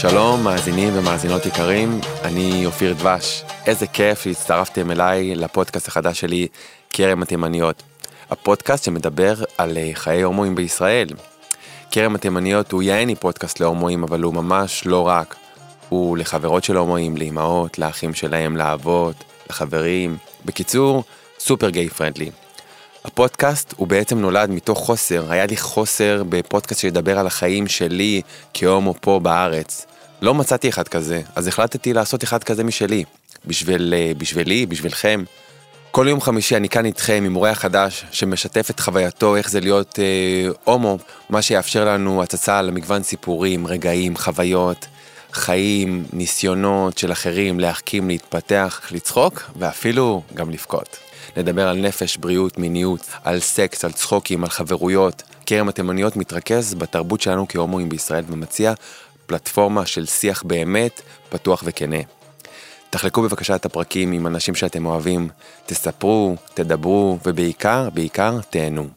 שלום, מאזינים ומאזינות יקרים, אני אופיר דבש. איזה כיף שהצטרפתם אליי לפודקאסט החדש שלי, כרם התימניות. הפודקאסט שמדבר על אה, חיי הומואים בישראל. כרם התימניות הוא יעני פודקאסט להומואים, אבל הוא ממש לא רק. הוא לחברות של הומואים, לאמהות, לאחים שלהם, לאבות, לחברים. בקיצור, סופר גיי פרנדלי. הפודקאסט הוא בעצם נולד מתוך חוסר, היה לי חוסר בפודקאסט שידבר על החיים שלי כהומו פה בארץ. לא מצאתי אחד כזה, אז החלטתי לעשות אחד כזה משלי. בשביל, אה, בשבילי, בשבילכם. כל יום חמישי אני כאן איתכם עם אורח חדש שמשתף את חווייתו איך זה להיות אה, הומו, מה שיאפשר לנו הצצה למגוון סיפורים, רגעים, חוויות, חיים, ניסיונות של אחרים להחכים, להתפתח, לצחוק ואפילו גם לבכות. נדבר על נפש, בריאות, מיניות, על סקס, על צחוקים, על חברויות. כרם התימניות מתרכז בתרבות שלנו כהומואים בישראל ומציע פלטפורמה של שיח באמת, פתוח וכנה. תחלקו בבקשה את הפרקים עם אנשים שאתם אוהבים, תספרו, תדברו, ובעיקר, בעיקר, תהנו.